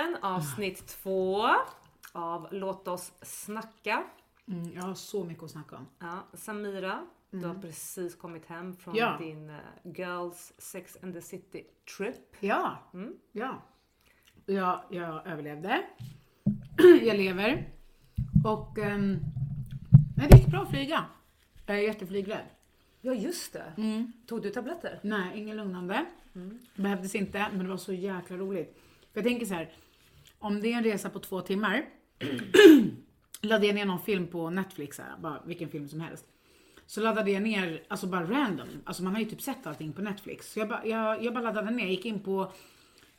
Välkommen avsnitt två av Låt oss snacka. Mm, jag har så mycket att snacka om. Ja, Samira, du har precis kommit hem från Ja. din eh, Girls Sex and the City trip. Ja, Mm. ja. Jag, jag överlevde. jag lever. Och um, nej, det gick bra att flyga. Jag är jätteflygrädd. Ja just det. Mm. Tog du tabletter? Nej, ingen lugnande. Behövdes inte, men det var så jäkla roligt. För jag tänker så här, om det är en resa på två timmar, laddade jag ner någon film på Netflix, här, bara vilken film som helst. Så laddade jag ner, alltså bara random, alltså man har ju typ sett allting på Netflix. Så jag bara, jag, jag bara laddade ner, gick in på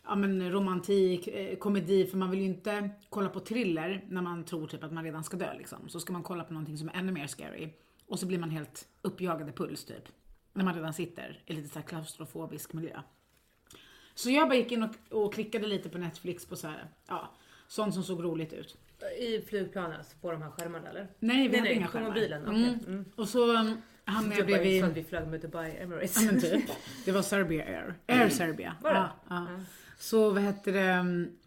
ja, men romantik, eh, komedi, för man vill ju inte kolla på thriller när man tror typ att man redan ska dö liksom. Så ska man kolla på någonting som är ännu mer scary. Och så blir man helt uppjagade puls typ. När man redan sitter i lite så här klaustrofobisk miljö. Så jag bara gick in och, och klickade lite på Netflix på så här, ja, sånt som såg roligt ut. I flygplanet på de här skärmarna eller? Nej, vi Nej, hade nej, inga skärmar. mobilen, okej. Mm. Mm. Och så um, hamnade jag bredvid... att vi flög med Dubai Emirates. Ja men typ. Det var Serbia Air. Air Serbia. Var det? Ja, ja. Så vad heter det? mm,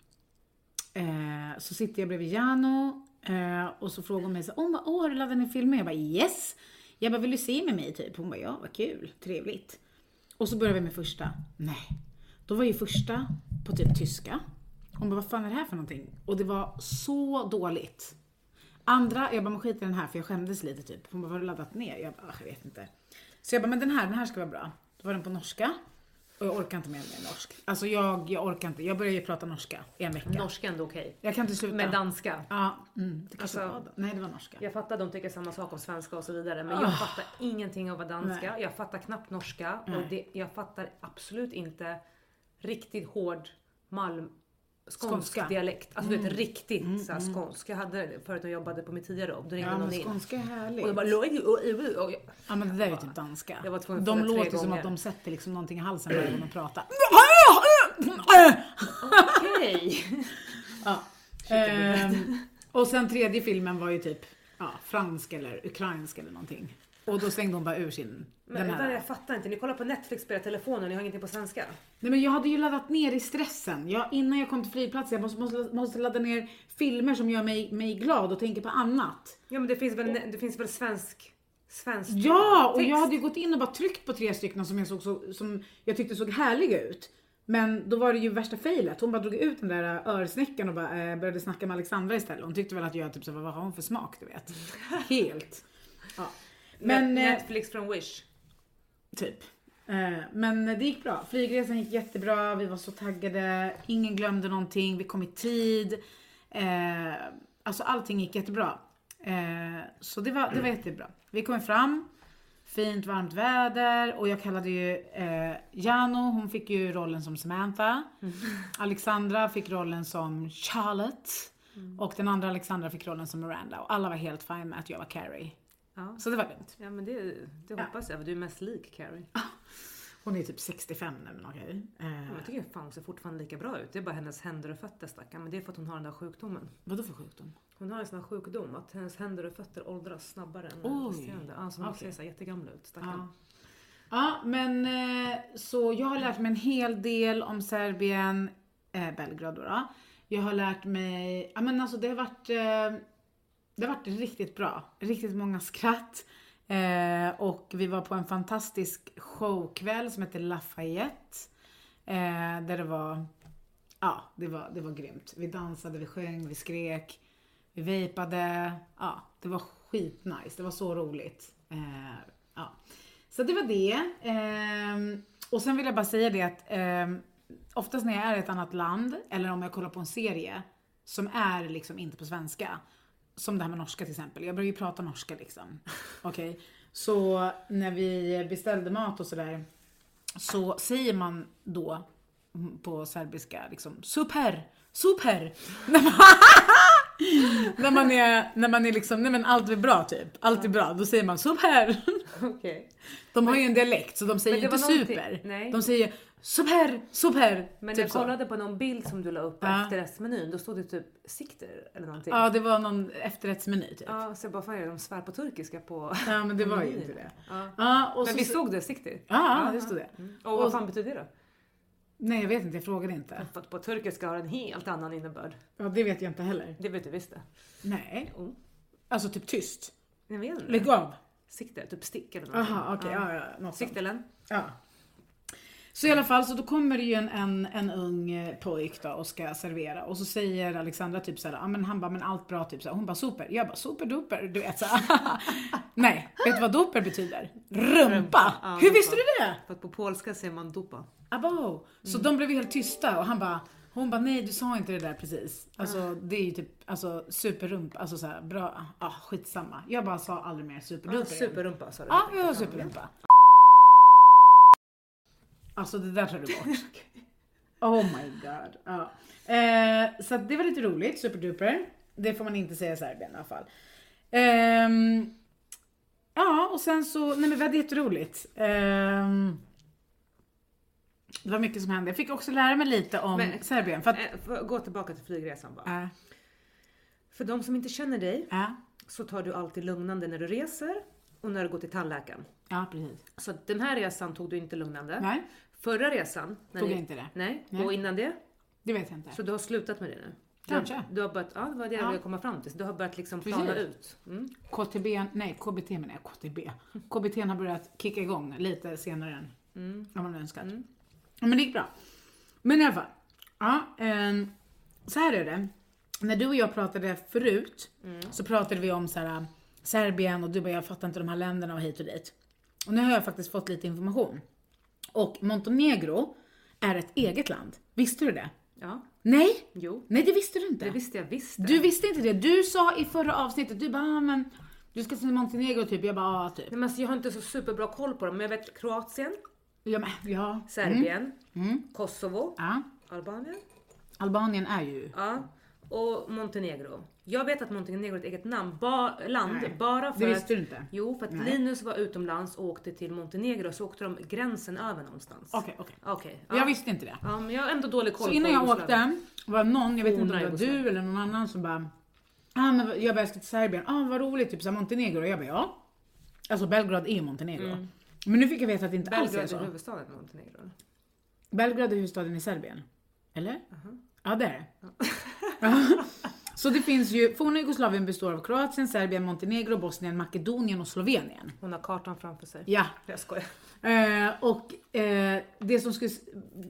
Eh, så sitter jag bredvid Jano eh, och så frågar hon mig så åh oh, oh, har du laddat ner filmer? Jag bara yes. Jag bara vill du se med mig typ? Hon bara ja vad kul, trevligt. Och så börjar vi med första. Nej. Då var ju första på typ tyska. Hon bara vad fan är det här för någonting? Och det var så dåligt. Andra, jag bara men skit i den här för jag skämdes lite typ. Hon bara vad har du laddat ner? Jag bara "Ah, jag vet inte. Så jag bara men den här, den här ska vara bra. Då var den på norska. Och jag orkar inte med mer norsk. Alltså jag, jag orkar inte. Jag började ju prata norska i en vecka. Norska ändå okej. Jag kan inte sluta. Men danska. Ja, mm, det kanske Alltså- var Nej det var norska. Jag fattar de tycker samma sak om svenska och så vidare men Ah. jag fattar ingenting av vad danska, jag fattar knappt norska och Nej. det, jag fattar absolut inte riktigt hård Malm skånsk Skånska. Mm. dialekt. Alltså du vet riktigt så här, skånsk. Jag hade det förut när jag jobbade på mitt tidigare jobb. Då ringde Ja någon in. skånska är härligt. Och jag bara "Loj, oj, oj, oj." Ja men det där är ju typ danska. Jag var tvungen de låter som gånger. att de sätter liksom någonting i halsen gång de pratar. Okej. Ja. Ehm, och sen tredje filmen var ju typ ja, fransk eller ukrainsk eller någonting. Och då svängde hon bara ur sin... Men den här. jag fattar inte. Ni kollar på Netflix, spelar telefonen, ni har ingenting på svenska. Nej men jag hade ju laddat ner i stressen. Jag, innan jag kom till flygplatsen, jag måste, måste, måste ladda ner filmer som gör mig, mig glad och tänker på annat. Ja men det finns väl, det finns väl svensk, svensk Ja, och text? jag hade ju gått in och bara tryckt på tre stycken som jag, såg, så, som jag tyckte såg härliga ut. Men då var det ju värsta failet. Hon bara drog ut den där örsnäckan och bara, eh, började snacka med Alexandra istället. Hon tyckte väl att jag typ så, vad har hon för smak du vet? Helt. Ja. Men, eh, Netflix från Wish. Typ. Eh, men det gick bra. Flygresan gick jättebra, vi var så taggade, ingen glömde någonting, vi kom i tid. Eh, alltså allting gick jättebra. Så det var, det var jättebra. Vi kom fram, fint varmt väder och jag kallade ju eh, Jano, hon fick ju rollen som Samantha. Alexandra fick rollen som Charlotte. Och den andra Alexandra fick rollen som Miranda och alla var helt fine med att jag var Carrie. Ja. Så det var lugnt. Ja men det, det Ja. hoppas jag, du är mest lik Carrie. Hon är typ 65 nu men okej. Eh, Jag tycker fan hon ser fortfarande lika bra ut. Det är bara hennes händer och fötter stackarn. Men det är för att hon har den där sjukdomen. Vadå för sjukdom? Hon har en sån här sjukdom att hennes händer och fötter åldras snabbare än resterande. Alltså hon Okej. ser så här jättegamla ut stackarn. Ja. ja, men eh, så jag har lärt mig en hel del om Serbien, eh, Belgrad då, då. Jag har lärt mig, ja men alltså det har varit, eh, det har varit riktigt bra. Riktigt många skratt. Eh, och vi var på en fantastisk showkväll som heter Lafayette. Eh, där det var, ja det var, det var grymt. Vi dansade, vi sjöng, vi skrek, vi vejpade. Ja, det var skitnice. Det var så roligt. Eh, ja. Så det var det. Ehm, och sen vill jag bara säga det att ehm, oftast när jag är i ett annat land, eller om jag kollar på en serie som är liksom inte på svenska, som det här med norska till exempel. Jag börjar ju prata norska liksom. Okej. Så när vi beställde mat och sådär, så säger man då på serbiska liksom super, super. När man, är, när man är liksom, nej men allt är bra typ. Allt är bra. Då säger man super. Okej. De har ju en dialekt så de säger inte super. nej. De säger super, super. Men typ jag så. kollade på någon bild som du la upp på Ja. efterrättsmenyn. Då stod det typ sikter eller någonting. Ja, det var någon efterrättsmeny typ. Ja, Ja, så jag bara, fan är det de svär på turkiska på... men det var ju inte det. Ja. Ja, Men så, vi stod det, sikter? Ja, det stod det. Mm. Och vad fan betyder det? Nej, jag vet inte, jag frågade inte. För att på turkiska har en helt annan innebörd. Ja, det vet jag inte heller. Det vet du visst det. Nej. Oh. Alltså typ tyst. Jag vet inte. Lägg av. Sikte, typ stick eller någonting. Aha, okej. ja, ja, något sånt. Siktelen. Ja. Så i alla fall, så då kommer det ju en, en, en ung eh, pojk då och ska servera och så säger Alexandra typ såhär, ja men han bara, men allt bra typ såhär. Hon bara super. Jag bara superduper, du vet såhär. Nej, vet du vad duper betyder? Rumpa! Ja, Hur visste du det? För att på polska säger man dupa. Abo! Så de blev helt tysta och han bara, hon bara nej du sa inte det där precis. Alltså det är ju typ, alltså superrumpa, alltså såhär bra, ah skitsamma. Jag bara sa aldrig mer Ja, superduper. igen. superrumpa sa du. Ja, jag har superrumpa. Alltså det där tar du bort. Oh my god. Ja. Eh, så att det var lite roligt, superduper. Det får man inte säga i Serbien i alla fall. Ehm, ja, och sen så, nej men vi hade jätteroligt. Ehm, det var mycket som hände. Jag fick också lära mig lite om Men- Serbien. För att, Eh, får jag gå tillbaka till flygresan bara. äh, För de som inte känner dig äh, så tar du alltid lugnande när du reser och när du går till tandläkaren. Ja precis. Så den här resan tog du inte lugnande. Nej, Förra resan. tog jag inte det. Nej. Nej. och innan det. Det vet jag inte. Så du har slutat med det nu? Kanske. du har börjat, ja det var det jag Ja. ville komma fram till. Du har börjat liksom plana Precis. ut. Mm. KTB, nej KBT menar jag, KTB. KBT har börjat kicka igång lite senare än Mm. vad man önskat. Mm. Ja, men det gick bra. Men i alla fall. Ja, ehm, så här är det. När du och jag pratade förut Mm. så pratade vi om så här, Serbien och du bara jag fattar inte de här länderna och hit och dit. Och nu har jag faktiskt fått lite information. Och Montenegro är ett eget land. Visste du det? Ja, Nej, jo. nej det visste du inte. Det visste jag visst. Du visste inte det. Du sa i förra avsnittet, du bara ah, men du ska till Montenegro typ. Jag bara ah, typ. Nej, men alltså, jag har inte så superbra koll på dem, men jag vet Kroatien, Ja, men, ja. Serbien, Mm. Kosovo, ja. Albanien, Albanien är ju... ja, och Montenegro. Jag vet att Montenegro är ett eget namn, ba, land, Nej, bara för Det visste att... du inte. Jo, för att Nej. Linus var utomlands och åkte till Montenegro, så åkte de gränsen över någonstans. Okej, okej. Okej. ja. Jag visste inte det. Ja, men jag har ändå dålig koll Så innan på jag Jugoslavien. åkte var någon, jag vet inte om det var du eller någon annan som bara ah, men jag bara ska till Serbien, ah vad roligt, typ såhär Montenegro. Och jag bara ja. Alltså Belgrad är Montenegro. Men nu fick jag veta att det inte alls är Belgrad är så. huvudstaden i Montenegro. eller? Belgrad är huvudstaden i Serbien. Eller? Ja det är det. Ja. Så det finns ju, forna Jugoslavien består av Kroatien, Serbien, Montenegro, Bosnien, Makedonien och Slovenien. Hon har kartan framför sig. Ja, Jag skojar. Eh, och eh, det, som skulle,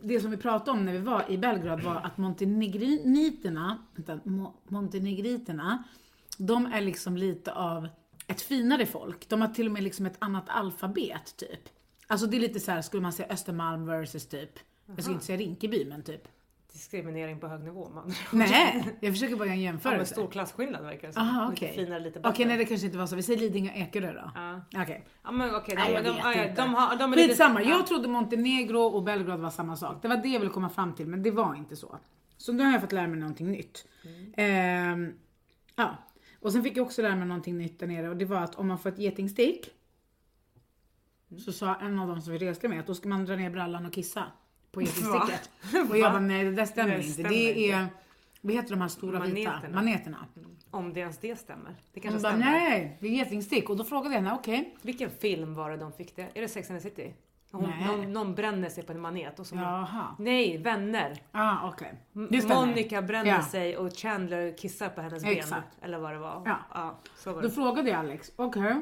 det som vi pratade om när vi var i Belgrad var att montenegriterna, vänta, Mo- montenegriterna, de är liksom lite av ett finare folk. De har till och med liksom ett annat alfabet typ. Alltså det är lite så här, skulle man säga Östermalm versus typ, jag ska inte säga Rinkeby men typ. Diskriminering på hög nivå man. Nej, jag försöker bara göra en Ja, men jämförelse. stor klasskillnad verkar det som. Aha, Lite okej. finare, lite Okej, bättre. nej det kanske inte var så. Vi säger Lidingö och Ekerö då. Ja. Okej. Ja men okej, Nej, de, de, ja, ja, de, har, de är lite... Skitsamma, ja. jag trodde Montenegro och Belgrad var samma sak. Det var det jag ville komma fram till, men det var inte så. Så nu har jag fått lära mig någonting nytt. Ehm, ja. Och sen fick jag också lära mig någonting nytt där nere och det var att om man får ett getingstick så sa en av dem som vi reste med att då ska man dra ner brallan och kissa på getingsticket. Och jag bara nej det stämmer Det inte. stämmer det är, inte. vad heter de här stora vita? Maneterna. Maneterna. Om det ens det stämmer. Det Hon kanske bara stämmer. nej, det är getingstick. Och då frågade jag henne, okej. Vilken film var det de fick det? Är det Sex and the City? Hon, någon, någon bränner sig på en manet och så... Jaha. Nej, vänner. Ah, stämmer. Monica bränner Ja. sig och Chandler kissar på hennes ben. Exakt. Eller vad det var. Ja. så var Då det. frågade jag Alex, okej,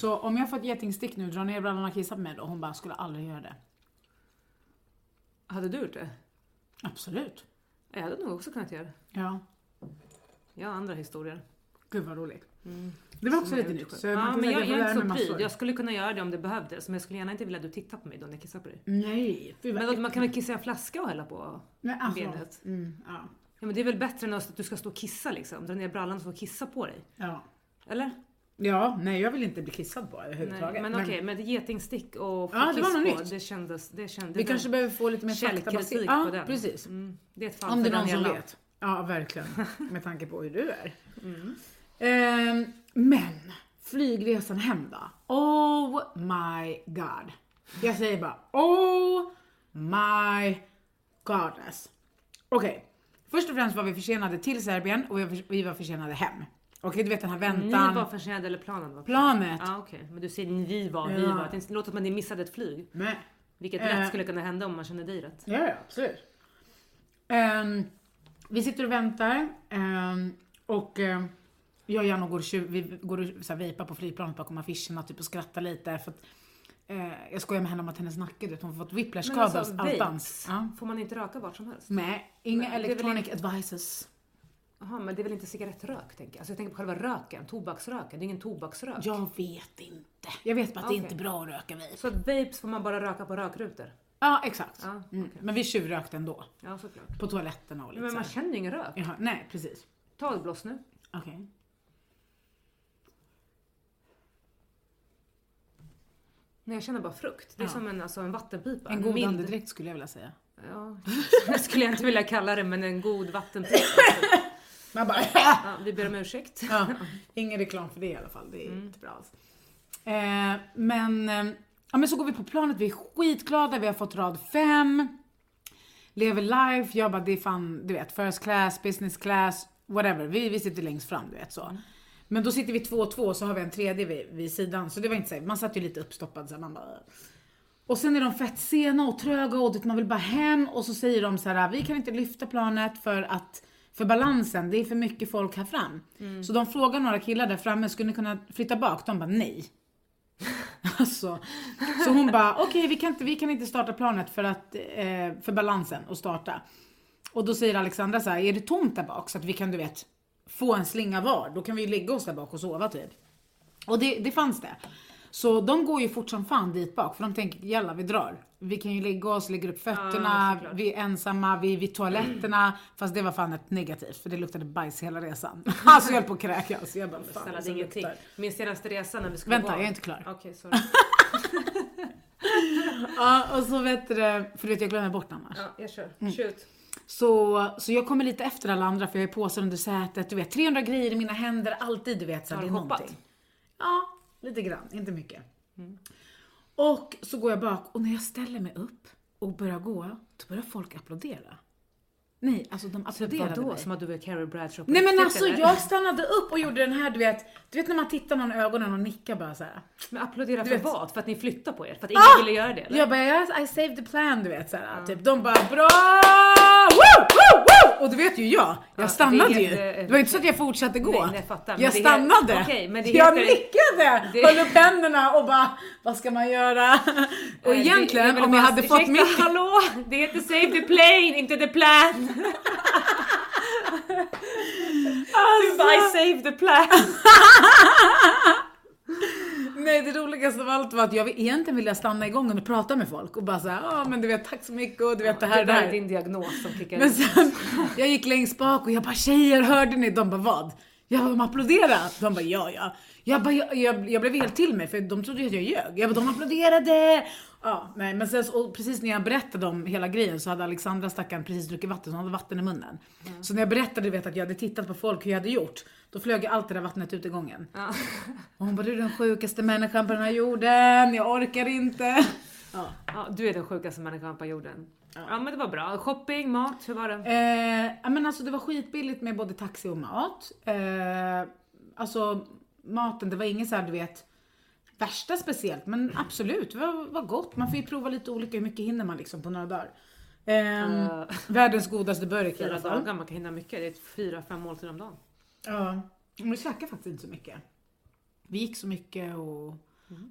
så om jag får ett getingstick nu, dra ner brallorna och kissa på mig då? Hon bara, skulle aldrig göra det. Hade du gjort det? Absolut. Jag hade nog också kunnat göra det. Ja, Jag har andra historier. gud vad roligt. Det var också lite nytt. Så Ja, men jag, jag är inte så pryd. Jag skulle kunna göra det om det behövdes. Men jag skulle gärna inte vilja att du tittar på mig då när jag kissar på dig. Nej, Men då, man kan väl kissa i en flaska och hälla på Nej, alltså, benet? Mm, ja. Ja, men det är väl bättre än att du ska stå och kissa liksom. Dra ner brallan och stå och kissa på dig. Ja. Eller? Ja, nej jag vill inte bli kissad på Nej, överhuvudtaget. men okej, med getingstick och Ja, det var något på, nytt. det kändes... Det kändes Vi kanske behöver få lite mer Källkritik på Ja, den. precis. Mm, det är ett fall Om det är någon som vet. Ja, verkligen. Med tanke på hur du är. Mm. Ehm, men, flygresan hem då? Oh my god. Jag säger bara oh my godness. Okej, först och främst var vi försenade till Serbien och vi var, vi var försenade hem. Okej, du vet den här väntan. Ni var försenade eller planen var Planet. Ja okej, men du säger ni var, vi var. Det låter som att ni missade ett flyg. Men, Vilket Eh. lätt skulle kunna hända om man känner dig rätt. Ja, ja absolut. Ehm, vi sitter och väntar ehm, och ehm, jag och Janne går, tju- vi går och så här, vejpar på flygplanet bakom affischerna typ, och skrattar lite. För att, eh, jag skojar med henne om att hennes nacke, du vet, hon har fått whiplash-skada alltså, av all dans. Ja. får man inte röka vart som helst? Nej, inga Men är väl electronic advices. Jaha, men det är väl inte cigarettrök, tänker jag. Alltså jag tänker på själva röken, tobaksröken. Det är ingen tobaksrök. Jag vet inte. Jag vet bara att det Okej. inte är bra att röka vape. Så att vapes får man bara röka på rökrutor? Ja, exakt. Ja, Mm. okej. Men vi tjuvrökte ändå. Ja, såklart. På toaletterna och lite Men så man här. känner ju ingen rök. Jaha, nej, precis. Ta ett blås nu. Okej. Nej, jag känner bara frukt. Det är Ja. som en, alltså, en vattenpipa. En god mild- andedräkt skulle jag vilja säga. Ja, det skulle jag inte vilja kalla det, men en god vattenpipa. Man bara Ja, vi ber om ursäkt. Ja, ingen reklam för det i alla fall. Det är Mm. inte bra alls. Eh, men, eh, ja, men så går vi på planet, vi är skitglada, vi har fått rad 5. Lever life, jag bara det är fan, du vet, first class, business class, whatever. Vi, vi sitter längst fram, du vet så. Men då sitter vi två och två så har vi en tredje vid, vid sidan. Så det var inte så, man satt ju lite uppstoppad så här, man bara... Och sen är de fett sena och tröga och man vill bara hem och så säger de så här: vi kan inte lyfta planet för att för balansen, det är för mycket folk här fram. Så de frågar några killar där framme, skulle ni kunna flytta bak? De bara nej. alltså, så hon bara, okej vi, kan inte, vi kan inte starta planet för, att, eh, för balansen och starta. Och då säger Alexandra så här, är det tomt där bak så att vi kan du vet få en slinga var? Då kan vi ju lägga oss där bak och sova typ. Och det, det fanns det. Så de går ju fort som fan dit bak för de tänker jalla vi drar. Vi kan ju lägga oss, lägga upp fötterna, såklart. vi är ensamma, vi är vid toaletterna. Fast det var fan ett negativt för det luktade bajs hela resan. alltså jag höll på att kräkas. Jag bara, fan, Snälla, vad det ingenting. Min senaste resa när vi skulle Vänta, gå... jag är inte klar. Okej, sorry. Ja, och så vet du för du vet jag glömmer bort annars. Ja, jag kör. Mm. Shoot. Så, så jag kommer lite efter alla andra för jag är påsar under sätet, du vet 300 grejer i mina händer, alltid du vet så Har det du är hoppat? någonting. Ja, lite grann, inte mycket. Och så går jag bak och när jag ställer mig upp och börjar gå, då börjar folk applådera. Nej, alltså de applåderade Vadå? mig. Som att du var Carrie Bradshaw på Nej men riktigt, alltså eller? jag stannade upp och gjorde den här du vet, du vet när man tittar någon i ögonen och nickar bara så här. Men applådera för vet- vad? För att ni flyttar på er? För att ingen Ah! ville göra det? Eller? Jag bara yes, I saved the plan du vet såhär. Typ de bara bra! Woo, woo! Och du vet ju jag, jag Ja, stannade det är ju. Det var inte så att jag fortsatte gå. Nej, nej, jag fattar. Jag det stannade. okej, men det jag heter- nickade, det- höll upp händerna och bara vad ska man göra? och Eh, egentligen vill om jag hade fått ursäkta, mitt... hallå! Det heter Save the plane, inte the plan! Du bara I save the plan! Nej det roligaste av allt var att jag egentligen ville stanna igång och prata med folk och bara såhär, ja men du vet tack så mycket och du vet det här Det och det här. är din diagnos som kickar Men sen, jag gick längst bak och jag bara tjejer hörde ni? De bara vad? Jag bara de applåderade. De bara ja ja. Jag, bara, jag, jag, jag blev helt till mig för de trodde att jag ljög. Jag bara de applåderade. Ja, nej, men sen och precis när jag berättade om hela grejen så hade Alexandra stackaren precis druckit vatten, så hon hade vatten i munnen. Så när jag berättade vet, att jag hade tittat på folk hur jag hade gjort, då flög allt det där vattnet ut i gången. Ja. Och hon bara du är den sjukaste människan på den här jorden, jag orkar inte. Ja. Ja, du är den sjukaste människan på jorden. Ja. men det var bra. Shopping, mat, hur var det? Eh, ja, men alltså det var skitbilligt med både taxi och mat. Eh, alltså maten, det var inget så här du vet värsta speciellt, men absolut, var, var gott. Man får ju prova lite olika, hur mycket hinner man liksom på några dagar. Eh, Eh, världens godaste burk i alla fall. dagar, man kan hinna mycket. Det är fyra, fem måltider om dagen. Ja, men vi käkade faktiskt inte så mycket. Vi gick så mycket och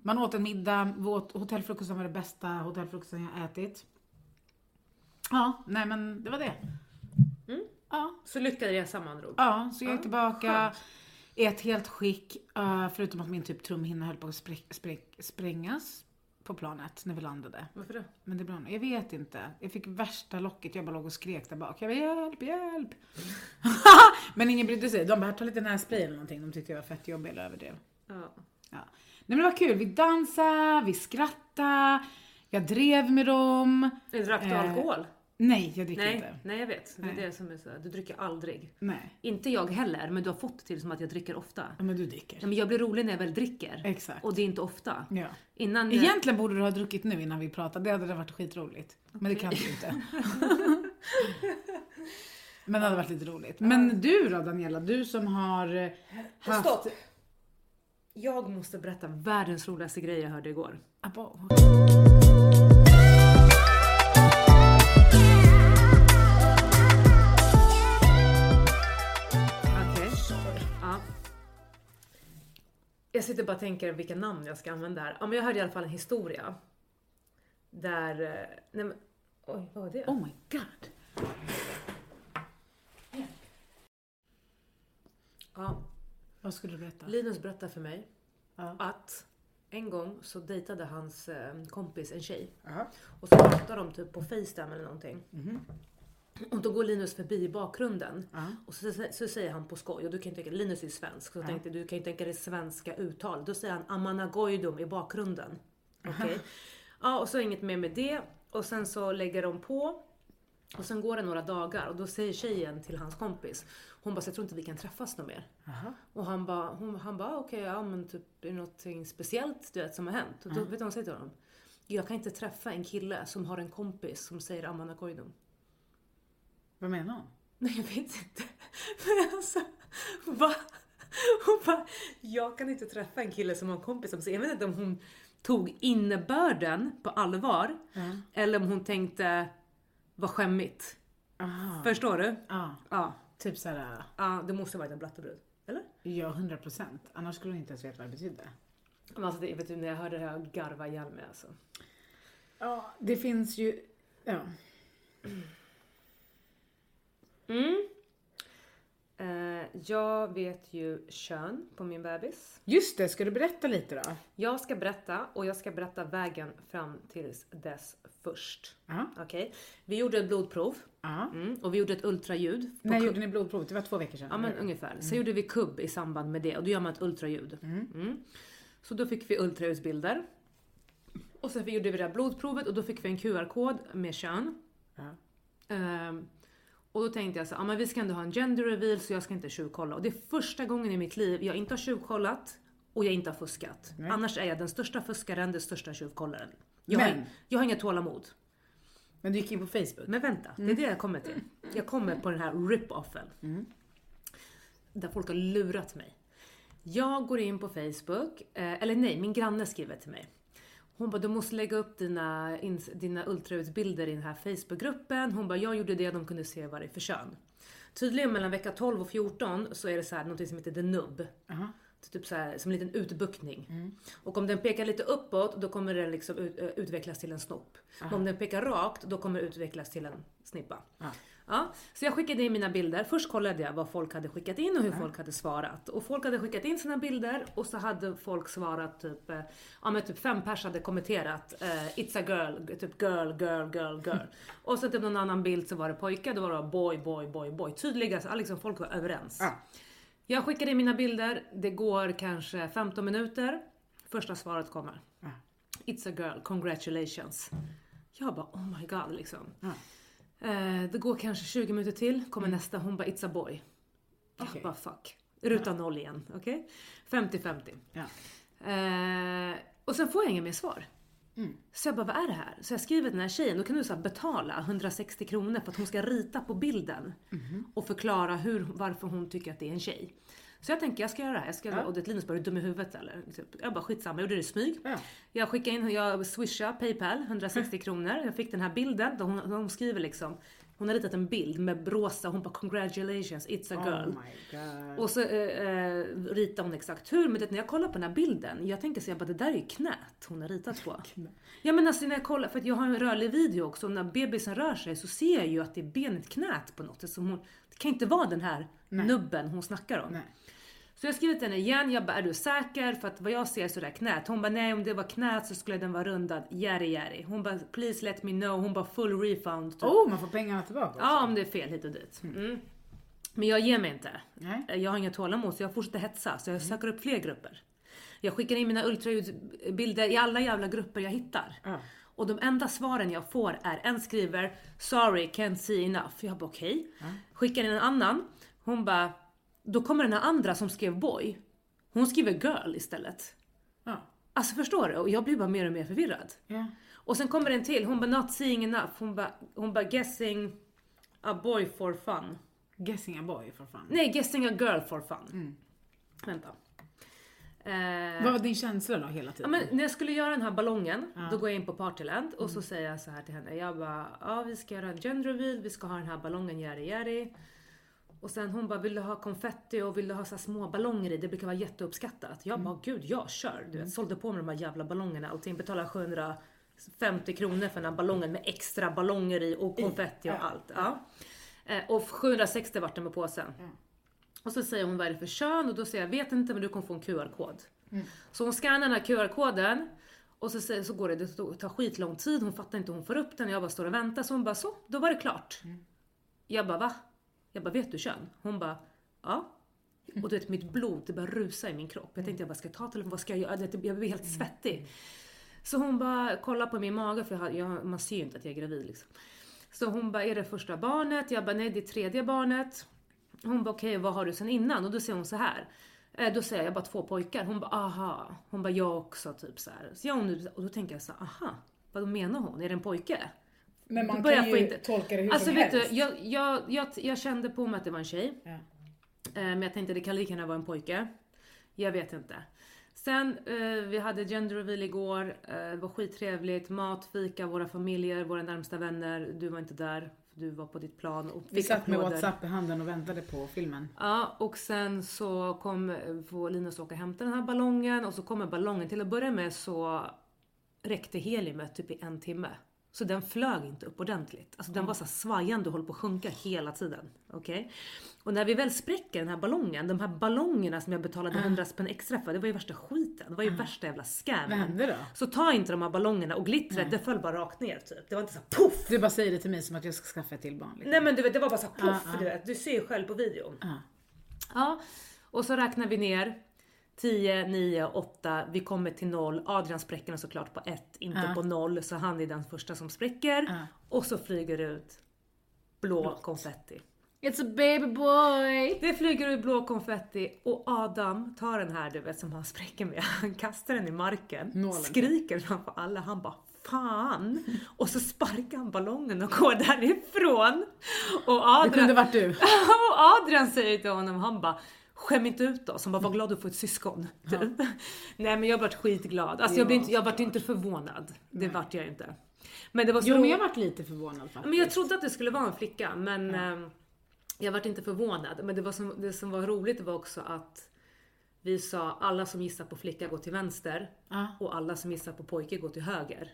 man åt en middag, hotellfrukosten var det bästa hotellfrukosten jag ätit. Ja, nej men det var det. Mm. Ja, Så lyckad resa med andra ord. Ja, så jag är Ja, tillbaka skönt. I ett helt skick. eh, förutom att min typ trumhinna höll på att spräck, spräck, sprängas på planet när vi landade. Varför det? Men det brann. Jag vet inte. Jag fick värsta locket. Jag bara låg och skrek där bak. Jag bara hjälp, hjälp. men ingen brydde sig. De bara ta lite nässpray eller någonting. De tyckte jag var fett jobbig eller överdrev. Ja. Ja. Nej men det var kul. Vi dansade, vi skrattade. Jag drev med dem. Drack du Eh, alkohol? Nej, jag dricker Nej, inte. nej jag vet. Det är Nej. det som är så. Du dricker aldrig. Nej. Inte jag heller, men du har fått det till som att jag dricker ofta. Ja, men du dricker. Ja, men jag blir rolig när jag väl dricker. Exakt. Och det är inte ofta. Ja. Innan... Egentligen borde du ha druckit nu innan vi pratade, det hade varit skitroligt. Men det kan du inte. Men det hade varit lite roligt. Men du då Daniela, du som har eh, haft... Stopp! Jag måste berätta världens roligaste grej jag hörde igår. Abo. Jag sitter bara och tänker vilka namn jag ska använda här. Ja, men jag hörde i alla fall en historia. Där... eh, Nej men, oj, vad var det? Oh my god. Ja, Vad skulle du berätta? Linus berättade för mig Ja. att en gång så dejtade hans eh, kompis en tjej. Jaha. Och så pratade de typ på Facetime eller någonting. Mhm. Och då går Linus förbi i bakgrunden. Ja. Och så, så, så säger han på skoj, och du kan ju tänka, Linus är ju svensk, så Ja. tänkte du kan ju tänka dig svenska uttal. Då säger han Amanagoydum i bakgrunden. Okej? Ja, och så inget mer med det. Och sen så lägger de på. Och sen går det några dagar och då säger tjejen till hans kompis, hon bara, jag tror inte vi kan träffas något mer. Jaha. Och han bara, hon, han bara okej, ja men typ är det någonting speciellt du vet som har hänt? Och då, vet du vad hon säger till honom? Jag kan inte träffa en kille som har en kompis som säger Amanagoydum. Vad menar hon? Nej jag vet inte. Men alltså, va? Hon bara, jag kan inte träffa en kille som har en kompis som säger, jag vet inte om hon tog innebörden på allvar Ja. eller om hon tänkte, vad skämmigt. Aha. Förstår du? Ja. Ja. Typ såhär, ja, det måste ha varit en blattebrud. Eller? ja 100 procent. Annars skulle hon inte ens veta vad det betydde. Men alltså, det, vet du, när jag hörde det här, jag garvade ihjäl mig alltså. Ja, det finns ju, ja. Mm. Eh, jag vet ju kön på min bebis. Just det, ska du berätta lite då? Jag ska berätta och jag ska berätta vägen fram tills dess först. Okej? Vi gjorde ett blodprov mm, och vi gjorde ett ultraljud. När gjorde ni blodprovet? Det var två veckor sedan? Ja men ungefär. Sen gjorde vi kubb i samband med det och då gör man ett ultraljud. Mm. Så då fick vi ultraljudsbilder. Och sen gjorde vi det här blodprovet och då fick vi en QR-kod med kön. Ja. Ehm, och då tänkte jag så, ja men vi ska ändå ha en gender reveal så jag ska inte tjuvkolla. Och det är första gången i mitt liv jag inte har tjuvkollat och jag inte har fuskat. Nej. Annars är jag den största fuskaren, den största tjuvkollaren. Jag, Men- har, jag har inga tålamod. Men du gick in på Facebook? Men vänta, det är det jag kommer till. Jag kommer på den här rip-offen. Där folk har lurat mig. Jag går in på Facebook, eh, eller nej, min granne skriver till mig. Hon bara, du måste lägga upp dina, dina ultraljudsbilder i den här Facebookgruppen. Hon bara, jag gjorde det, de kunde se vad det är för kön. Tydligen mellan vecka 12 och 14 så är det så här, något som heter the nub. Aha. Typ så här, som en liten utbuktning. Och om den pekar lite uppåt, då kommer den liksom ut, eh, utvecklas till en snopp. Men om den pekar rakt, då kommer det utvecklas till en snippa. Ja. Ja, så jag skickade in mina bilder. Först kollade jag vad folk hade skickat in och hur folk hade svarat. Och folk hade skickat in sina bilder och så hade folk svarat typ, eh, ja men typ fem pers hade kommenterat eh, It's a girl, typ girl, girl, girl, girl. och så typ någon annan bild så var det pojkar, då var det boy, boy, boy, boy. Tydligast, liksom folk var överens. Ja. Jag skickade in mina bilder, det går kanske 15 minuter. Första svaret kommer. Ja. It's a girl, congratulations. Jag bara oh my god liksom. Ja. Eh, det går kanske 20 minuter till, kommer nästa, hon bara it's a boy. Jag bara fuck. Ruta noll igen, okej? 50-50. Ja. Eh, och sen får jag inget mer svar. Mm. Så jag bara, vad är det här? Så jag skriver till den här tjejen, då kan du så betala 160 kronor för att hon ska rita på bilden. Mhm. Och förklara hur, varför hon tycker att det är en tjej. Så jag tänker, jag ska göra det här. Jag ska, Ja. Och det är Linus bara, är du dum i huvudet eller? Typ. Jag bara, skitsamma, jag gjorde det i smyg. Ja. Jag skickade in, jag swishade Paypal, 160 kronor. Jag fick den här bilden, där hon skriver liksom, hon har ritat en bild med rosa, hon bara congratulations, it's a girl. Oh my god. Och så eh, eh, ritar hon exakt hur, men det, när jag kollar på den här bilden, jag tänker så jag bara det där är ju knät hon har ritat på. Ja men alltså när jag kollar, för jag har en rörlig video också, och när bebisen rör sig så ser jag ju att det är benet knät på något sätt. Hon, det kan inte vara den här Nej. nubben hon snackar om. Nej. Så jag skrev till henne igen, jag bara är du säker? För att vad jag ser så är det knät. Hon bara nej om det var knät så skulle den vara rundad. Jerry jerry. Hon bara please let me know. Hon bara full refund. Typ. Oh, man får pengarna tillbaka också. Ja om det är fel hit och dit. Mm. Men jag ger mig inte. Nej. Jag har inga tålamod så jag fortsätter hetsa. Så jag söker upp fler grupper. Jag skickar in mina ultraljudsbilder i alla jävla grupper jag hittar. Ja. Och de enda svaren jag får är en skriver “Sorry, can't see enough”. Jag bara okej. Skickar in en annan. Hon bara, då kommer den här andra som skrev boy. Hon skriver girl istället. Ja. Alltså förstår du? Och jag blir bara mer och mer förvirrad. Ja. Och sen kommer en till, hon bara not seeing enough. Hon bara, hon bara guessing a boy for fun. Guessing a boy för fan. Nej, guessing a girl for fun. Vänta. Eh, Vad var din känsla då hela Ja, tiden? men när jag skulle göra den här ballongen, Ja. då går jag in på Partyland och så säger jag så här till henne. Jag bara, ja vi ska göra en gender reveal, vi ska ha den här ballongen, yari yari. Och sen hon bara, vill du ha konfetti och vill du ha så små ballonger i? Det brukar vara jätteuppskattat. Jag bara, gud jag kör. Du vet, sålde på mig de här jävla ballongerna. Allting betalade 750 kronor för den här ballongen med extra ballonger i och konfetti och allt. Ja. Eh, Och 760 vart det med påsen. Och så säger hon vad är det för kön och då säger jag vet inte men du kommer få en QR-kod. Så hon scannar den här QR-koden och så, säger, så går det, det tar skitlång tid, hon fattar inte hon får upp den, jag bara står och väntar så hon bara så, då var det klart. Jag bara va? Jag bara vet du kön? Hon bara ja. Och du vet mitt blod det bara rusa i min kropp. Jag tänkte jag bara ska jag ta telefonen, vad ska jag göra? Jag blir helt svettig. Så hon bara kollar på min mage för jag, man ser ju inte att jag är gravid liksom. Så hon bara, är det första barnet? Jag bara, nej det är tredje barnet. Hon bara, okej vad har du sen innan? Och då säger hon så här. Eh, Då säger jag, jag bara två pojkar. Hon bara, aha. Hon bara, jag också typ så här. Så jag, nu, och då tänker jag så här, aha. Vad menar hon? Är det en pojke? Men man börjar kan ju inte- tolka det hur Alltså som vet helst. du, jag, jag, jag, jag kände på mig att det var en tjej. Ja. Eh, Men jag tänkte det kan lika gärna vara en pojke. Jag vet inte. Sen, eh, vi hade gender reveal igår. Eh, det var skittrevligt. Mat, fika, våra familjer, våra närmsta vänner. Du var inte där. Du var på ditt plan och Vi satt med applåder. WhatsApp i handen och väntade på filmen. Ja, och sen så kom, får Linus åka och hämta den här ballongen och så kommer ballongen. Till att börja med så räckte heliumet typ i en timme. Så den flög inte upp ordentligt. Alltså den var så svajande och höll på att sjunka hela tiden. Okej? Och när vi väl spräcker den här ballongen, de här ballongerna som jag betalade 100 spänn extra för, det var ju värsta skiten. Det var ju värsta jävla Vad scammen. hände då? Så ta inte de här ballongerna och glittret, det föll bara rakt ner typ. Det var inte så poff! Du bara säger det till mig som att jag ska skaffa ett till barn. Liksom. Nej men du vet, det var bara så poff! Ja, ja. Du, vet. du ser ju själv på videon. Ja. Ja, och så räknar vi ner. 10, 9, 8, vi kommer till 0. Adrian spräcker den såklart på 1, inte Ja. på 0. Så han är den första som spräcker. Ja. Och så flyger det ut blå konfetti. It's a baby boy! Det flyger ut blå konfetti och Adam tar den här du vet som han spräcker med. Han kastar den i marken, Nålen. skriker framför alla. Han bara Fan! Och så sparkar han ballongen och går därifrån. Och Det Adrian, kunde varit du. och Adrian säger till honom, han bara Skäm inte ut oss. Han bara, var glad att få ett syskon. Typ. Nej men jag vart skitglad. Alltså jag, blev inte, jag vart inte förvånad. Det vart jag inte. Men det var så Jo men jag varit lite förvånad faktiskt. Men jag trodde att det skulle vara en flicka men ehm, jag vart inte förvånad. Men det, var som, det som var roligt var också att vi sa alla som gissar på flicka går till vänster Ja. och alla som gissar på pojke går till höger.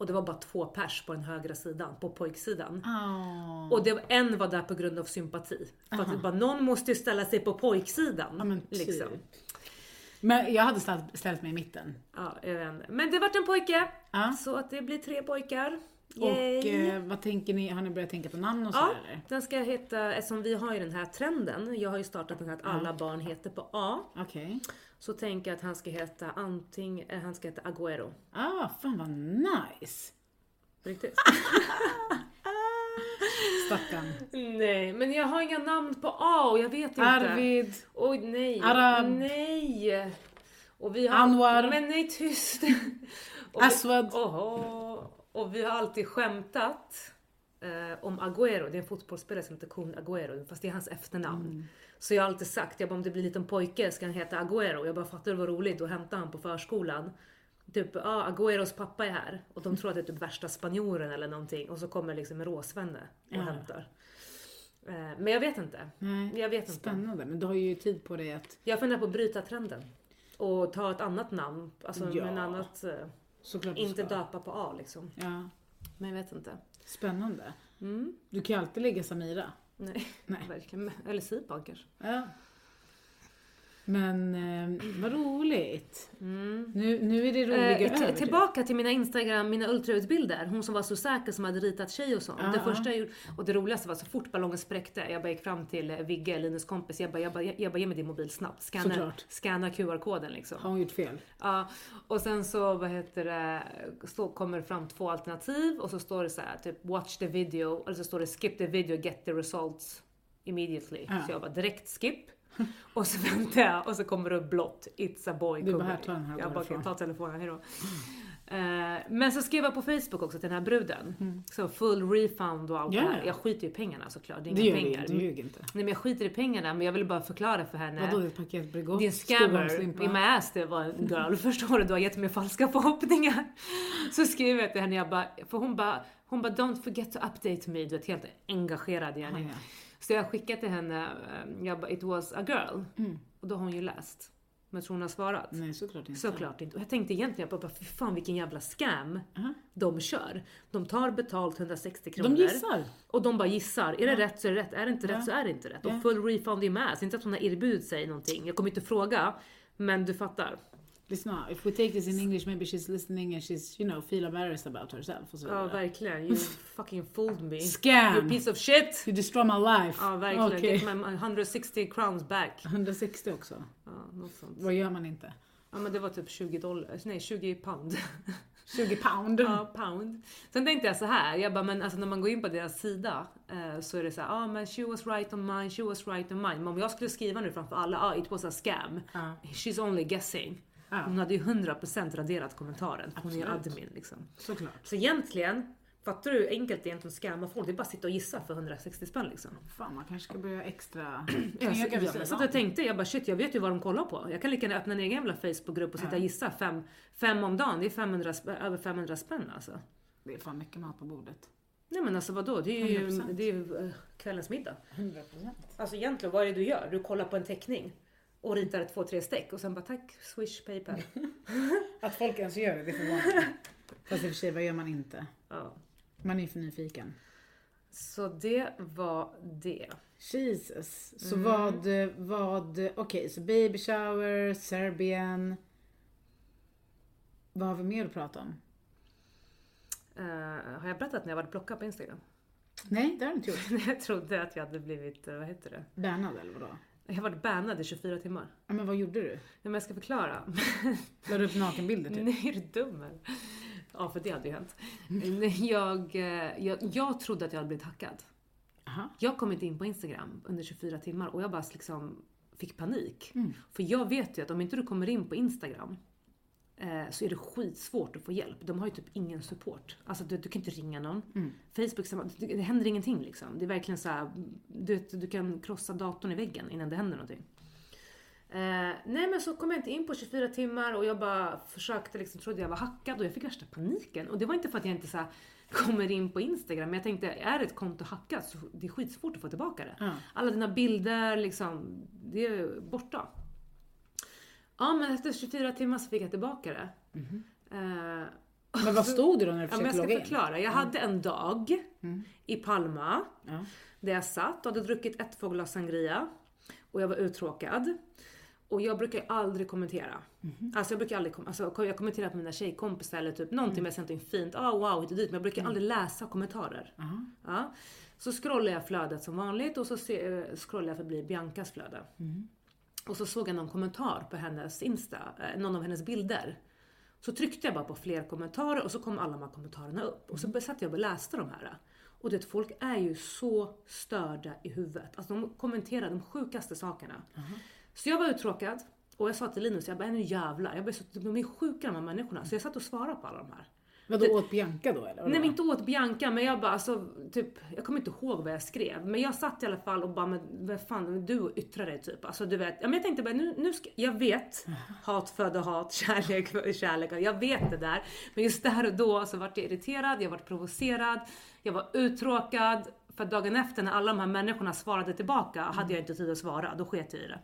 Och det var bara två pers på den högra sidan, på pojksidan. Åh. Och det, en var där på grund av sympati. För att det bara, någon måste ju ställa sig på pojksidan. Ja, men typ. liksom. Men jag hade ställt, ställt mig i mitten. ja, jag vet inte. Men det vart en pojke. Ja. Så att det blir tre pojkar. Och eh, vad tänker ni, har ni börjat tänka på namn och så Ja, eller? den ska heta, eftersom vi har ju den här trenden, jag har ju startat den här att alla barn heter på A. Okej. Så tänker jag att han ska heta anting, eh, han ska heta Agüero. Ah, fan vad nice! Riktigt? Stackarn. nej, men jag har inga namn på A och jag vet inte. Arvid. Oj nej. Arab. Nej. Och vi har, Anwar. Men nej tyst. och, Aswad. Oho. Och vi har alltid skämtat eh, om Agüero, det är en fotbollsspelare som heter Kun Agüero, fast det är hans efternamn. Mm. Så jag har alltid sagt, jag bara, om det blir en liten pojke ska han heta Agüero. Jag bara fattar det var roligt, då hämtar han på förskolan. Typ, ja ah, Agüeros pappa är här. Och de tror att det är typ värsta spanjoren eller någonting. Och så kommer liksom en råsvenne och Ja. hämtar. Eh, men jag vet inte. Nej. Jag vet inte. Spännande, men du har ju tid på dig att Jag funderar på att bryta trenden. Och ta ett annat namn. Alltså Ja. med en annat... eh, såklart du Inte ska. döpa på A liksom. Ja, Men jag vet inte. spännande. Mm. Du kan ju alltid lägga Samira. Nej, Nej. verkligen. Eller Sipan kanske. Ja. Men eh, vad roligt. Mm. Nu, nu är det roliga Eh, över. tillbaka till mina Instagram, mina ultraljudsbilder. Hon som var så säker som hade ritat tjej och sånt. Ja, det första jag gjorde, och det roligaste var så fort ballongen spräckte, jag bara gick fram till eh, Vigge, Linus kompis, jag bara, jag bara, jag bara ge mig din mobil snabbt. Scanna, scanna QR-koden liksom. Har hon gjort fel? Ja, och sen så vad heter det, så kommer det fram två alternativ och så står det så här typ watch the video eller så står det skip the video get the results immediately. Ja. Så jag bara direkt skip. Och så väntar jag och så kommer det upp blått it's a boy. Du bara, här, ta den här Jag bara, därifrån. ta telefonen, hejdå. Eh, men så skrev jag på Facebook också till den här bruden. Så full refund och allt Mm. Ja, det här. ja. Jag skiter ju i pengarna såklart, det är Det inga gör pengar. du, du ljuger inte. Nej men jag skiter i pengarna men jag ville bara förklara för henne. Vadå, det ett paket Bregott? Din scammer Skogamslimpa? i my ass det var en girl, förstår du? Du har gett mig falska förhoppningar. Så skrev jag till henne, jag bara, för hon bara, hon bara don't forget to update me, du vet helt engagerad i henne. Ja, ja. Så jag skickade till henne, eh, jag bara, it was a girl. Mm. Och då har hon ju läst. Men tror hon har svarat? Nej, såklart inte. Såklart inte. Och jag tänkte egentligen på, fy fan vilken jävla scam Aha. de kör. De tar betalt 160 kronor. De gissar. Och de bara gissar. Är det Ja. rätt så är det rätt. Är det inte Ja. rätt så är det inte rätt. Och full refund är med. Så inte att hon har erbjudit sig någonting. Jag kommer inte fråga. Men du fattar. Lyssna, if we take this in English maybe she's listening and she's, you know, feel embarrassed about herself och så Ja, verkligen. You fucking fooled me. You Scam! piece of shit! You destroy my life. Ja, verkligen. Okej. Get my 160 crowns back. 160 också. Ja, något sånt. Vad gör man inte? Ja, men det var typ 20 dollar. Nej, 20 pound. 20 pound. Ja, pound. Sen tänkte jag så här, jag bara, men alltså när man går in på deras sida eh, så är det så här, ah, men she was right on mine, she was right on mine. Men om jag skulle skriva nu framför alla, ah, it was a scam. Ja. She's only guessing. Ja. Hon hade ju 100% raderat kommentaren. Hon är ju Absolut. admin liksom. Såklart. Så egentligen, fattar du hur enkelt det är egentligen att scamma folk? Det är bara att sitta och gissa för 160 spänn liksom. Fan, man kanske ska börja extra Jag, så jag tänkte, jag bara shit jag vet ju vad de kollar på. Jag kan lika gärna öppna en egen jävla Facebookgrupp och sitta och gissa fem, fem om dagen. Det är 500, spänn- över 500 spänn alltså. Det är fan mycket mat på bordet. Nej men alltså vadå, det är ju, 100%. det är ju eh, kvällens middag. 100%. Alltså egentligen, vad är det du gör? Du kollar på en teckning och ritar två, tre streck och sen bara tack, swish, paypal. Att folk ens gör det, det förvånar mig. Fast i och för sig, vad gör man inte? ja. Man är ju för nyfiken. Så det var det. Jesus. Så Mm. vad, vad, okej, så baby shower, Serbien. Vad har vi mer att prata om? Eh, har jag berättat när jag var blockad på Instagram? Nej, det har du inte gjort. jag trodde att jag hade blivit, eh, vad heter det? Bannad eller vadå? Jag har varit bannad i 24 timmar. Ja, men vad gjorde du? Nej, men jag ska förklara. La du upp nakenbilder typ? Nej, är du dum eller? Ja, för det hade ju hänt. Jag, eh, jag, jag trodde att jag hade blivit hackad. Aha. Jag kom inte in på Instagram under 24 timmar och jag bara liksom fick panik. Mm. För jag vet ju att om inte du kommer in på Instagram så är det skitsvårt att få hjälp. De har ju typ ingen support. Alltså du, du kan inte ringa någon. Mm. Facebook, samma- det, det händer ingenting liksom. Det är verkligen så här, du, du kan krossa datorn i väggen innan det händer någonting. Eh, nej men så kom jag inte in på 24 timmar och jag bara försökte liksom, trodde jag var hackad och jag fick värsta paniken. Och det var inte för att jag inte så här, kommer in på Instagram, men jag tänkte är ett konto hackat så det är skitsvårt att få tillbaka det. Ja. Alla dina bilder liksom, det är borta. Ja men efter 24 timmar så fick jag tillbaka det. Eh, Men vad stod det då när du Ja, men försökte jag ska förklara. Jag hade en dag Mm. i Palma Ja. där jag satt och hade druckit ett två glas sangria och jag var uttråkad. Och jag brukar aldrig kommentera. Mhm. Alltså jag brukar aldrig alltså, jag kommenterar på mina tjejkompisar eller typ Mm. någonting med någonting fint. Ah wow, hit och dit. Men jag brukar aldrig läsa kommentarer. Ja. Så scrollar jag flödet som vanligt och så eh, scrollar jag förbi Biancas flöde. Mm. Och så såg jag någon kommentar på hennes Insta, eh, någon av hennes bilder. Så tryckte jag bara på fler kommentarer och så kom alla de här kommentarerna upp. Och så satt jag och läste de här. Och det folk är ju så störda i huvudet. Alltså de kommenterar de sjukaste sakerna. Så jag var uttråkad och jag sa till Linus, jag bara "Äh, nu jävlar, jag bara, så, de är sjuka de här människorna. Så jag satt och svarade på alla de här. Vadå, åt Bianca då eller? Nej men inte åt Bianca men jag bara alltså, typ, jag kommer inte ihåg vad jag skrev. Men jag satt i alla fall och bara, men vad fan, du yttrar dig typ. Alltså du vet, ja, men jag tänkte bara nu, nu ska, jag vet, hat föder hat, kärlek kärlek. Jag vet det där. Men just där och då så vart jag irriterad, jag vart provocerad, jag var uttråkad. För dagen efter när alla de här människorna svarade tillbaka hade jag inte tid att svara, då sket jag i det.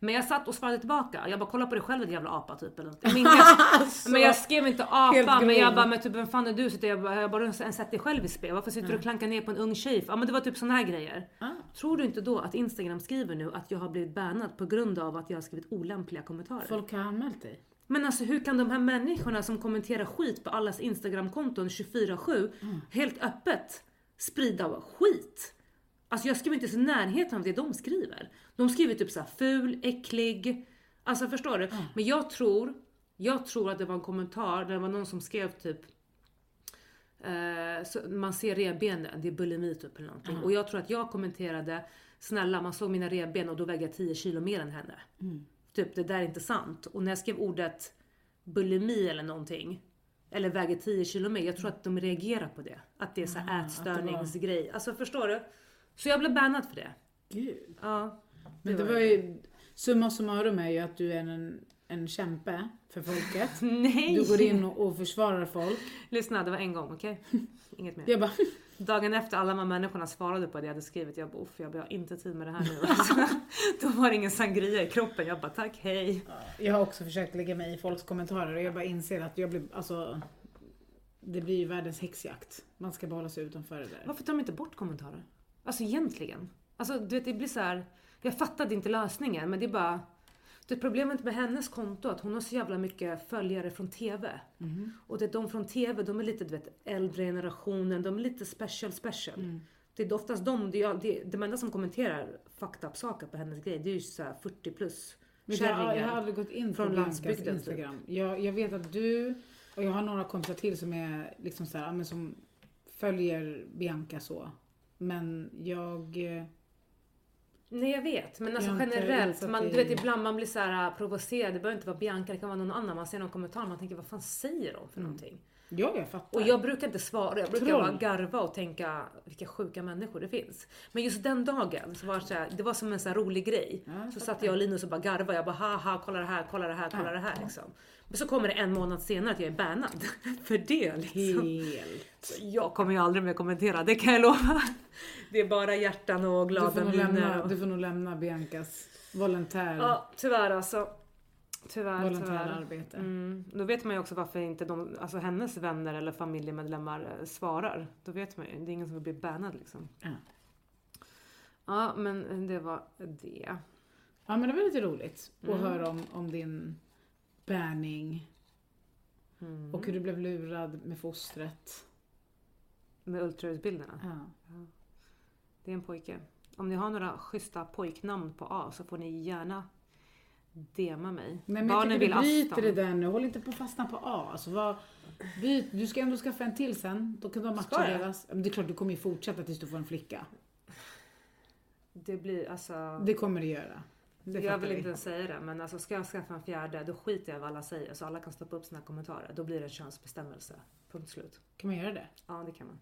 Men jag satt och svarade tillbaka. Jag bara kolla på dig själv din jävla apa typ. Eller. Men, jag, Alltså, men jag skrev inte apa, men jag bara men typ vem fan är du? Så jag bara, jag bara ens sätt dig själv i spel. Varför sitter du och klankar ner på en ung tjej? Ja men det var typ såna här grejer. Ah. Tror du inte då att Instagram skriver nu att jag har blivit bannad på grund av att jag har skrivit olämpliga kommentarer? Folk har anmält dig. Men alltså hur kan de här människorna som kommenterar skit på allas Instagramkonton 24-7 helt öppet sprida skit? Alltså jag skriver inte ens i närheten av det de skriver. De skriver typ såhär ful, äcklig. Alltså förstår du? Men jag tror, jag tror att det var en kommentar där det var någon som skrev typ eh, man ser revbenen, det är bulimi typ eller någonting. Och jag tror att jag kommenterade Snälla man såg mina revben och då väger jag 10 kilo mer än henne. Typ det där är inte sant. Och när jag skrev ordet bulimi eller någonting. Eller väger 10 kilo mer. Jag tror att de reagerar på det. Att det är så här Ah, ätstörningsgrej. Alltså förstår du? Så jag blev bannad för det. Gud. Ja. Men det var ju, summa summarum är ju att du är en, en kämpe för folket. Nej! Du går in och, och försvarar folk. Lyssna, det var en gång, okej? Inget mer. Jag bara, Dagen efter alla de här människorna svarade på det jag hade skrivit, jag bara jag har inte tid med det här nu. Alltså, då var det ingen sangria i kroppen. Jag bara tack, hej. Jag har också försökt lägga mig i folks kommentarer och jag bara inser att jag blir, alltså det blir ju världens häxjakt. Man ska bara hålla sig utanför det där. Varför tar de inte bort kommentarer? Alltså egentligen. Alltså du vet, det blir så här. Jag fattade inte lösningen, men det är bara... Det är problemet med hennes konto att hon har så jävla mycket följare från TV. Mm. Och det är de från TV, de är lite du vet, äldre generationen, de är lite special special. Mm. Det är oftast de, det är, det, de enda som kommenterar fucked up saker på hennes grej, det är ju så här 40 plus Men jag, har kärringar. aldrig gått in på från landsbygden, typ. Instagram. Jag, jag vet att du och jag har några kompisar till som är liksom så här, som följer Bianca så. Men jag... eh, Nej jag vet, men alltså generellt, man, du vet ibland man blir så här äh, provocerad, det behöver inte vara Bianca, det kan vara någon annan, man ser någon kommentar man tänker vad fan säger de för någonting? Ja, jag fattar. Och jag brukar inte svara, jag brukar Troll. bara garva och tänka vilka sjuka människor det finns. Men just den dagen så var det, så här, det var som en så rolig grej. Ja, så satt jag och Linus och bara garvade, jag bara haha kolla det här, kolla det här, kolla Ja. det här liksom. Men så kommer det en månad senare att jag är bannad för det liksom. Helt. Jag kommer ju aldrig mer kommentera, det kan jag lova. Det är bara hjärtan och glada miner. och- du får nog lämna Biancas volontär, Ja, tyvärr alltså. Tyvärr, volontära tyvärr. Mm. Då vet man ju också varför inte de, alltså hennes vänner eller familjemedlemmar eh, svarar. Då vet man ju, det är ingen som vill bli bannad liksom. Ja. Ja, men det var det. Ja men det var lite roligt att Mm. höra om, om din banning Mm. och hur du blev lurad med fostret. Med ultraljudbilderna. Ja. Det är en pojke. Om ni har några schyssta pojknamn på A så får ni gärna DMa mig. Nej men Barnen jag vill du bryter det där nu. Håll inte på att fastna på A. Alltså, vad, byt, du ska ändå skaffa en till sen. Då kan de matcha deras. Ja, Men det är klart du kommer ju fortsätta tills du får en flicka. Det blir alltså... Det kommer du göra. Jag vill vi. inte ens säga det, men alltså ska jag skaffa en fjärde, då skiter jag i vad alla säger. Så alla kan stoppa upp sina kommentarer. Då blir det en könsbestämmelse. Punkt slut. Kan man göra det? Ja, det kan man.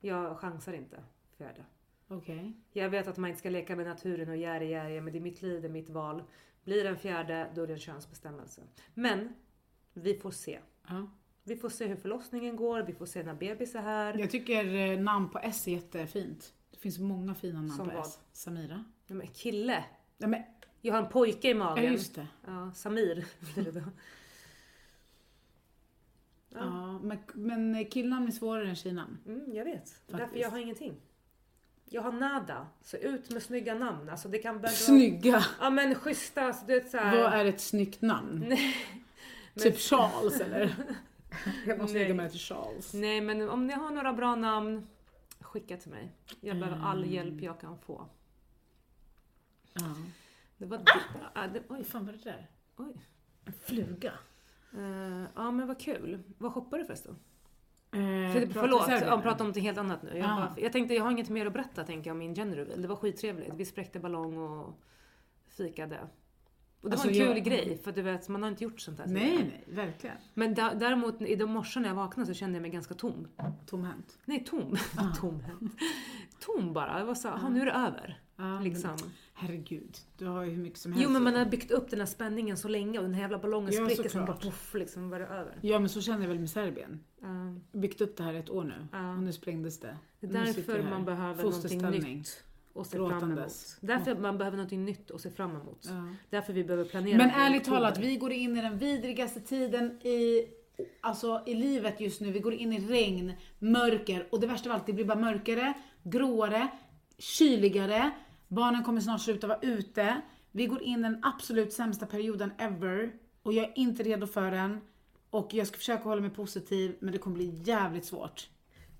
Jag chansar inte fjärde. Okej. Jag vet att man inte ska leka med naturen och järi järi, men det är mitt liv, det är mitt val. Blir det en fjärde, då är det en könsbestämmelse. Men vi får se. Ja. Vi får se hur förlossningen går, vi får se när bebis är här. Jag tycker eh, namn på S är jättefint. Det finns många fina namn Som på vad? S. Samira. Ja, men kille. Ja, men, Jag har en pojke i ja magen. just det. Ja, Samir blir det då. Ja. Ja. men, men killnamn är svårare än tjejnamn. Mm, jag vet. Därför Faktiskt. jag har ingenting. Jag har nada. Så ut med snygga namn. Alltså det kan. Snygga! Ja men schyssta, alltså, du vet såhär... Vad är ett snyggt namn? Nej. Typ Charles eller? Jag måste lägga mig till Charles. Nej men om ni har några bra namn, skicka till mig. Jag behöver all Mm. hjälp jag kan få. Ja. Det var... Ah! det, oj, Vad fan var det där? oj. En fluga. Eh, ja men vad kul. Vad shoppar du förresten? Eh, För, förlåt, jag pratar om något helt annat nu. Jag, Ah. bara, jag tänkte, jag har inget mer att berätta tänker jag om min gender reveal. Det var skittrevligt. Vi spräckte ballong och fikade. Och det Alltså, var en kul jag- grej, för du vet, man har inte gjort sånt här Nej, nej, verkligen. Men däremot i de morse när jag vaknade så kände jag mig ganska tom. Tomhänt. Nej, tom. Ah. Tomhänt. Tom bara. Jag var så, "Jaha, nu är det över. Ja, Liksom. men, herregud, du har ju hur mycket som helst. Jo men man har byggt upp den här spänningen så länge och den här jävla ballongen Ja, spricker sen bara poff liksom var det över. Ja, men så känner jag väl med Serbien. Ja. Byggt upp det här ett år nu. Ja. Och nu sprängdes det. det är därför man behöver någonting nytt och se fram emot. Därför man behöver någonting nytt och se fram emot. Ja. Därför vi behöver planera. Men ärligt talat, vi går in i den vidrigaste tiden i, alltså, i livet just nu. Vi går in i regn, mörker och det värsta av allt, det blir bara mörkare, gråare, kyligare. Barnen kommer snart sluta vara ute. Vi går in i den absolut sämsta perioden ever och jag är inte redo för den. Och jag ska försöka hålla mig positiv, men det kommer bli jävligt svårt.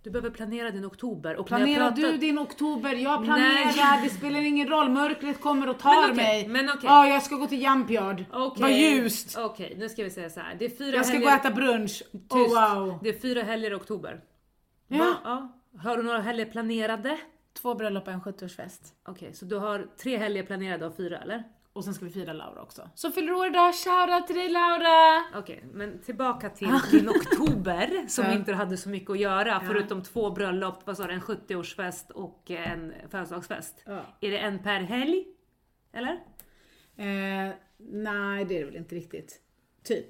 Du behöver planera din oktober. Och Planerar pratar- du din oktober? Jag planerar, Nej. det spelar ingen roll. Mörkret kommer och tar Men okej, mig. men okej. Ja, jag ska gå till Jumpyard. Okej. Vad ljust. Okej, nu ska vi säga så här. Det är fyra Jag ska gå helger... och äta brunch. Tyst. Oh wow. Det är fyra helger i oktober. Ja. Va? ja. Har du några helger planerade? Två bröllop och en 70-årsfest. Okej, så du har tre helger planerade av fyra eller? Och sen ska vi fira Laura också. Så fyller år idag, shoutout till dig Laura! Okej, men tillbaka till din oktober som inte hade så mycket att göra förutom två bröllop, vad sa du, en 70-årsfest och en födelsedagsfest. Är det en per helg? Eller? Eh, nej, det är det väl inte riktigt. Typ.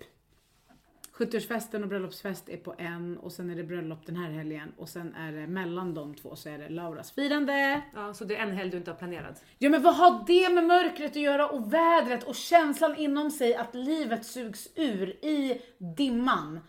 70-årsfesten och bröllopsfest är på en och sen är det bröllop den här helgen och sen är det mellan de två så är det Lauras firande. Ja, så det är en helg du inte har planerat? Ja men vad har det med mörkret att göra och vädret och känslan inom sig att livet sugs ur i dimman.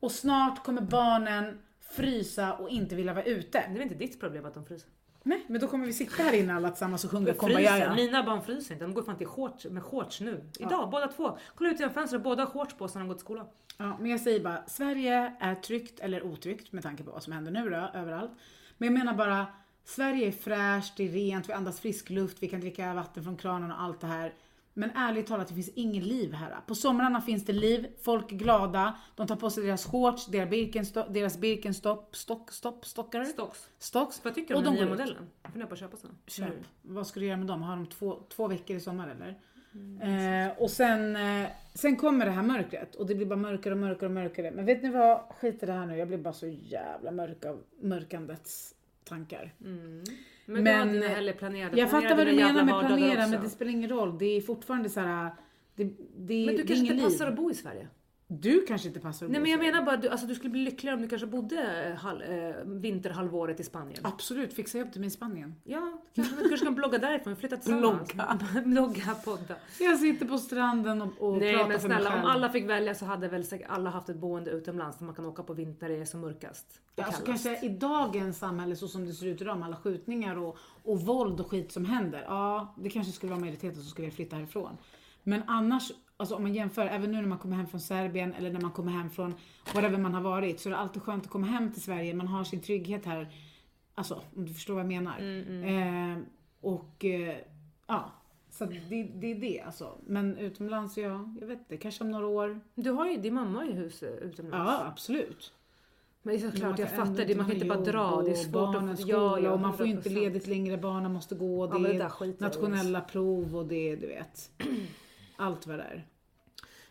Och snart kommer barnen frysa och inte vilja vara ute. Det är väl inte ditt problem att de fryser? Nej, men då kommer vi sitta här inne alla tillsammans och sjunga. Kumbaya. Mina barn fryser inte, de går fan till shorts, med shorts nu. Idag, båda två. Kolla ut genom fönstret, båda har shorts på sig när de går till skolan. Ja, men jag säger bara, Sverige är tryggt eller otryggt med tanke på vad som händer nu då, överallt. Men jag menar bara, Sverige är fräscht, det är rent, vi andas frisk luft, vi kan dricka vatten från kranen och allt det här. Men ärligt talat, det finns inget liv här. På somrarna finns det liv, folk är glada, de tar på sig deras shorts, deras Birkenstock, deras Birkenstock, stock, stopp, stockar, Stocks. stocks. Vad tycker du om den de nya modellen? Jag funderar på att köpa såna. Köp. Nu. Vad ska du göra med dem? Har de två, två veckor i sommar eller? Mm, eh, och sen, eh, sen kommer det här mörkret och det blir bara mörkare och mörkare och mörkare. Men vet ni vad? Skit i det här nu. Jag blir bara så jävla mörk av mörkandets tankar. Men, Men, du helger planerade. Jag fattar vad du menar med planera men det spelar ingen roll. Det är fortfarande så här. Det, det, Men det du är kanske inte passar att bo i Sverige? Du kanske inte passar att Nej men jag menar bara, du, alltså, du skulle bli lyckligare om du kanske bodde eh, hal, eh, vinterhalvåret i Spanien. Absolut, fixa jobb till mig i Spanien. Ja, kanske, du kanske kan blogga därifrån, flytta tillsammans. Blogga. blogga, podda. Jag sitter på stranden och, och Nej pratar men för mig snälla, själv. om alla fick välja så hade väl alla haft ett boende utomlands där man kan åka på vinter när det är som mörkast. Ja, alltså kanske i dagens samhälle så som det ser ut idag med alla skjutningar och, och våld och skit som händer. Ja, det kanske skulle vara majoriteten som skulle flytta härifrån. Men annars, alltså om man jämför, även nu när man kommer hem från Serbien eller när man kommer hem från whatever man har varit så är det alltid skönt att komma hem till Sverige. Man har sin trygghet här. Alltså om du förstår vad jag menar. Eh, och eh, ja, så det, det är det alltså. Men utomlands, ja, jag vet inte, kanske om några år. Du har ju, din mamma har ju hus eh, utomlands. Ja, absolut. Men det är såklart, jag fattar det. Man kan inte bara dra. Det är svårt att... skola och man får ju inte 100%. ledigt längre, barnen måste gå. Det Ja, det är nationella prov och det, du vet. Allt vad det är.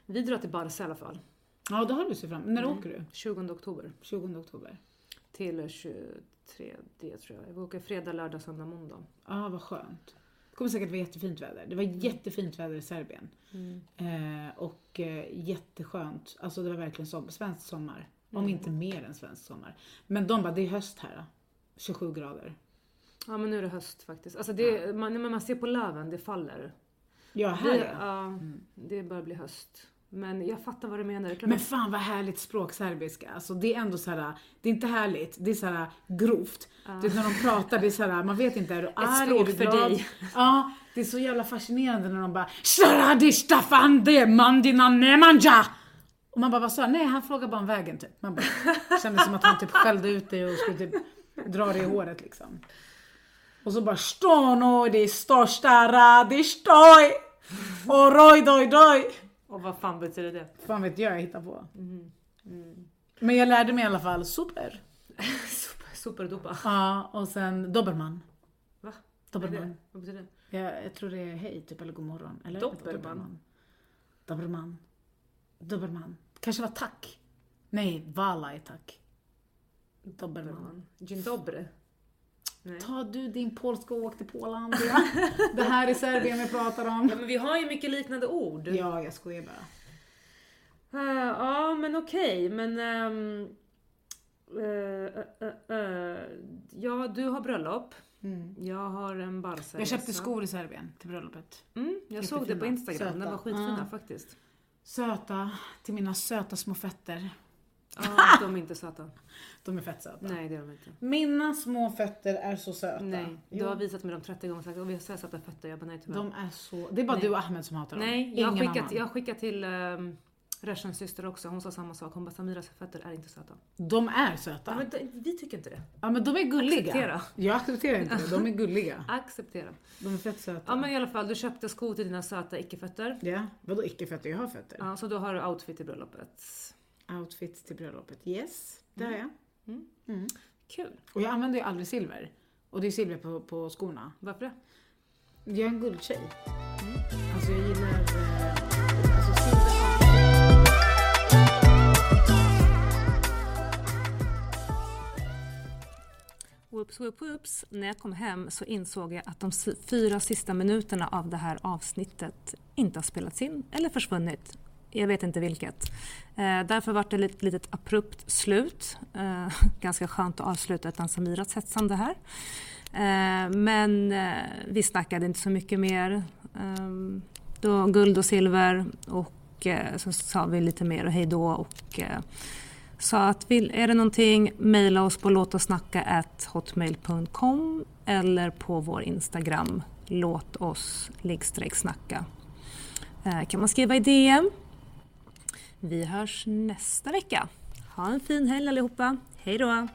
Vi drar till Barca i alla fall. Ja, det har du sett fram När Mm. åker du? 20 oktober. 20 oktober. Till 23 tror jag. Vi åker fredag, lördag, söndag, måndag. Ja, vad skönt. Det kommer säkert vara jättefint väder. Det var jättefint väder i Serbien. Eh, och eh, jätteskönt. Alltså det var verkligen som, svensk sommar. Om inte mer än svensk sommar. Men de bara, det är höst här. 27 grader. Ja men nu är det höst faktiskt. Alltså det, man, när man ser på löven, det faller. Ja, här Det, ja. ja, det börjar bli höst. Men jag fattar vad du menar. Men fan vad härligt språk serbiska. Alltså det är ändå så här, det är inte härligt, det är så här grovt. Du vet när de pratar, det är så här, man vet inte, är du arg, språk är du för glad? dig. Ja, det är så jävla fascinerande när de bara Sharadi Staffan de mandina nemanja! Och man bara, vad sa han? Nej, han frågar bara om vägen typ. Man bara, kände som att han typ skällde ut dig och skulle typ dra dig i håret liksom. Och så bara Stono di största radi stoj! Och roj doj doj! Och vad fan betyder det? Fan vet jag, jag hittar på. Mm. Men jag lärde mig i alla fall super. Super, superdopa. Ja, och sen dobermann. Va? Är Dobermann. det? Vad betyder det? Jag, jag tror det är hej typ, eller god morgon. Eller? Dobermann? Dobermann. Dobermann. Kanske var tack. Nej, vala är tack. Dobermann. Dzień dobry. Nej. Ta du din polska och åk till Polen. Det här är Serbien vi pratar om. Ja, men vi har ju mycket liknande ord. Ja, jag skojar bara. Eh, ja, men okej, men... ehm, eh, eh, eh, ja, du har bröllop. Jag har en Mm. Jag köpte skor i Serbien till bröllopet. Mm, jag såg det på. Instagram. De Söta. var skitfina faktiskt. Söta, till mina söta små fötter. Ja, de är inte söta. De är fett söta. Nej, det är de inte. Mina små fötter är så söta. Nej, du Jo. har visat mig dem 30 gånger och sagt att vi har så söta fötter. Jag bara nej tyvärr. De är så... Det är bara Nej. du och Ahmed som hatar dem. Nej, jag har, skickat, annan. jag har skickat till um, Reshans syster också. Hon sa samma sak. Hon bara Samiras fötter är inte söta. De är söta. Ja, men de, vi tycker inte det. Ja men de är gulliga. Acceptera. Jag accepterar inte det, de är gulliga. Acceptera. De är fett söta. Ja men i alla fall, du köpte skor till dina söta icke-fötter. Ja, vadå icke-fötter? Jag har fötter. Ja, så då har du outfit till bröllopet. Outfits till bröllopet. Yes, det har jag. Kul. Och jag använder ju aldrig silver. Och det är silver på, på skorna. Varför det? Jag är en guldtjej. Alltså jag gillar... Eh, alltså silver. Whoops, whoops, whoops. När jag kom hem så insåg jag att de fyra sista minuterna av det här avsnittet inte har spelats in eller försvunnit jag vet inte vilket. Eh, därför var det ett litet abrupt slut. Eh, ganska skönt att avsluta utan Samiras hetsande här. Eh, men eh, vi snackade inte så mycket mer. Eh, då guld och silver och eh, så sa vi lite mer och hej då och eh, sa att vill, är det någonting, mejla oss på låtossnacka.hotmail.com eller på vår Instagram, låt oss snacka. Eh, kan man skriva i DM. Vi hörs nästa vecka. Ha en fin helg allihopa. Hej då!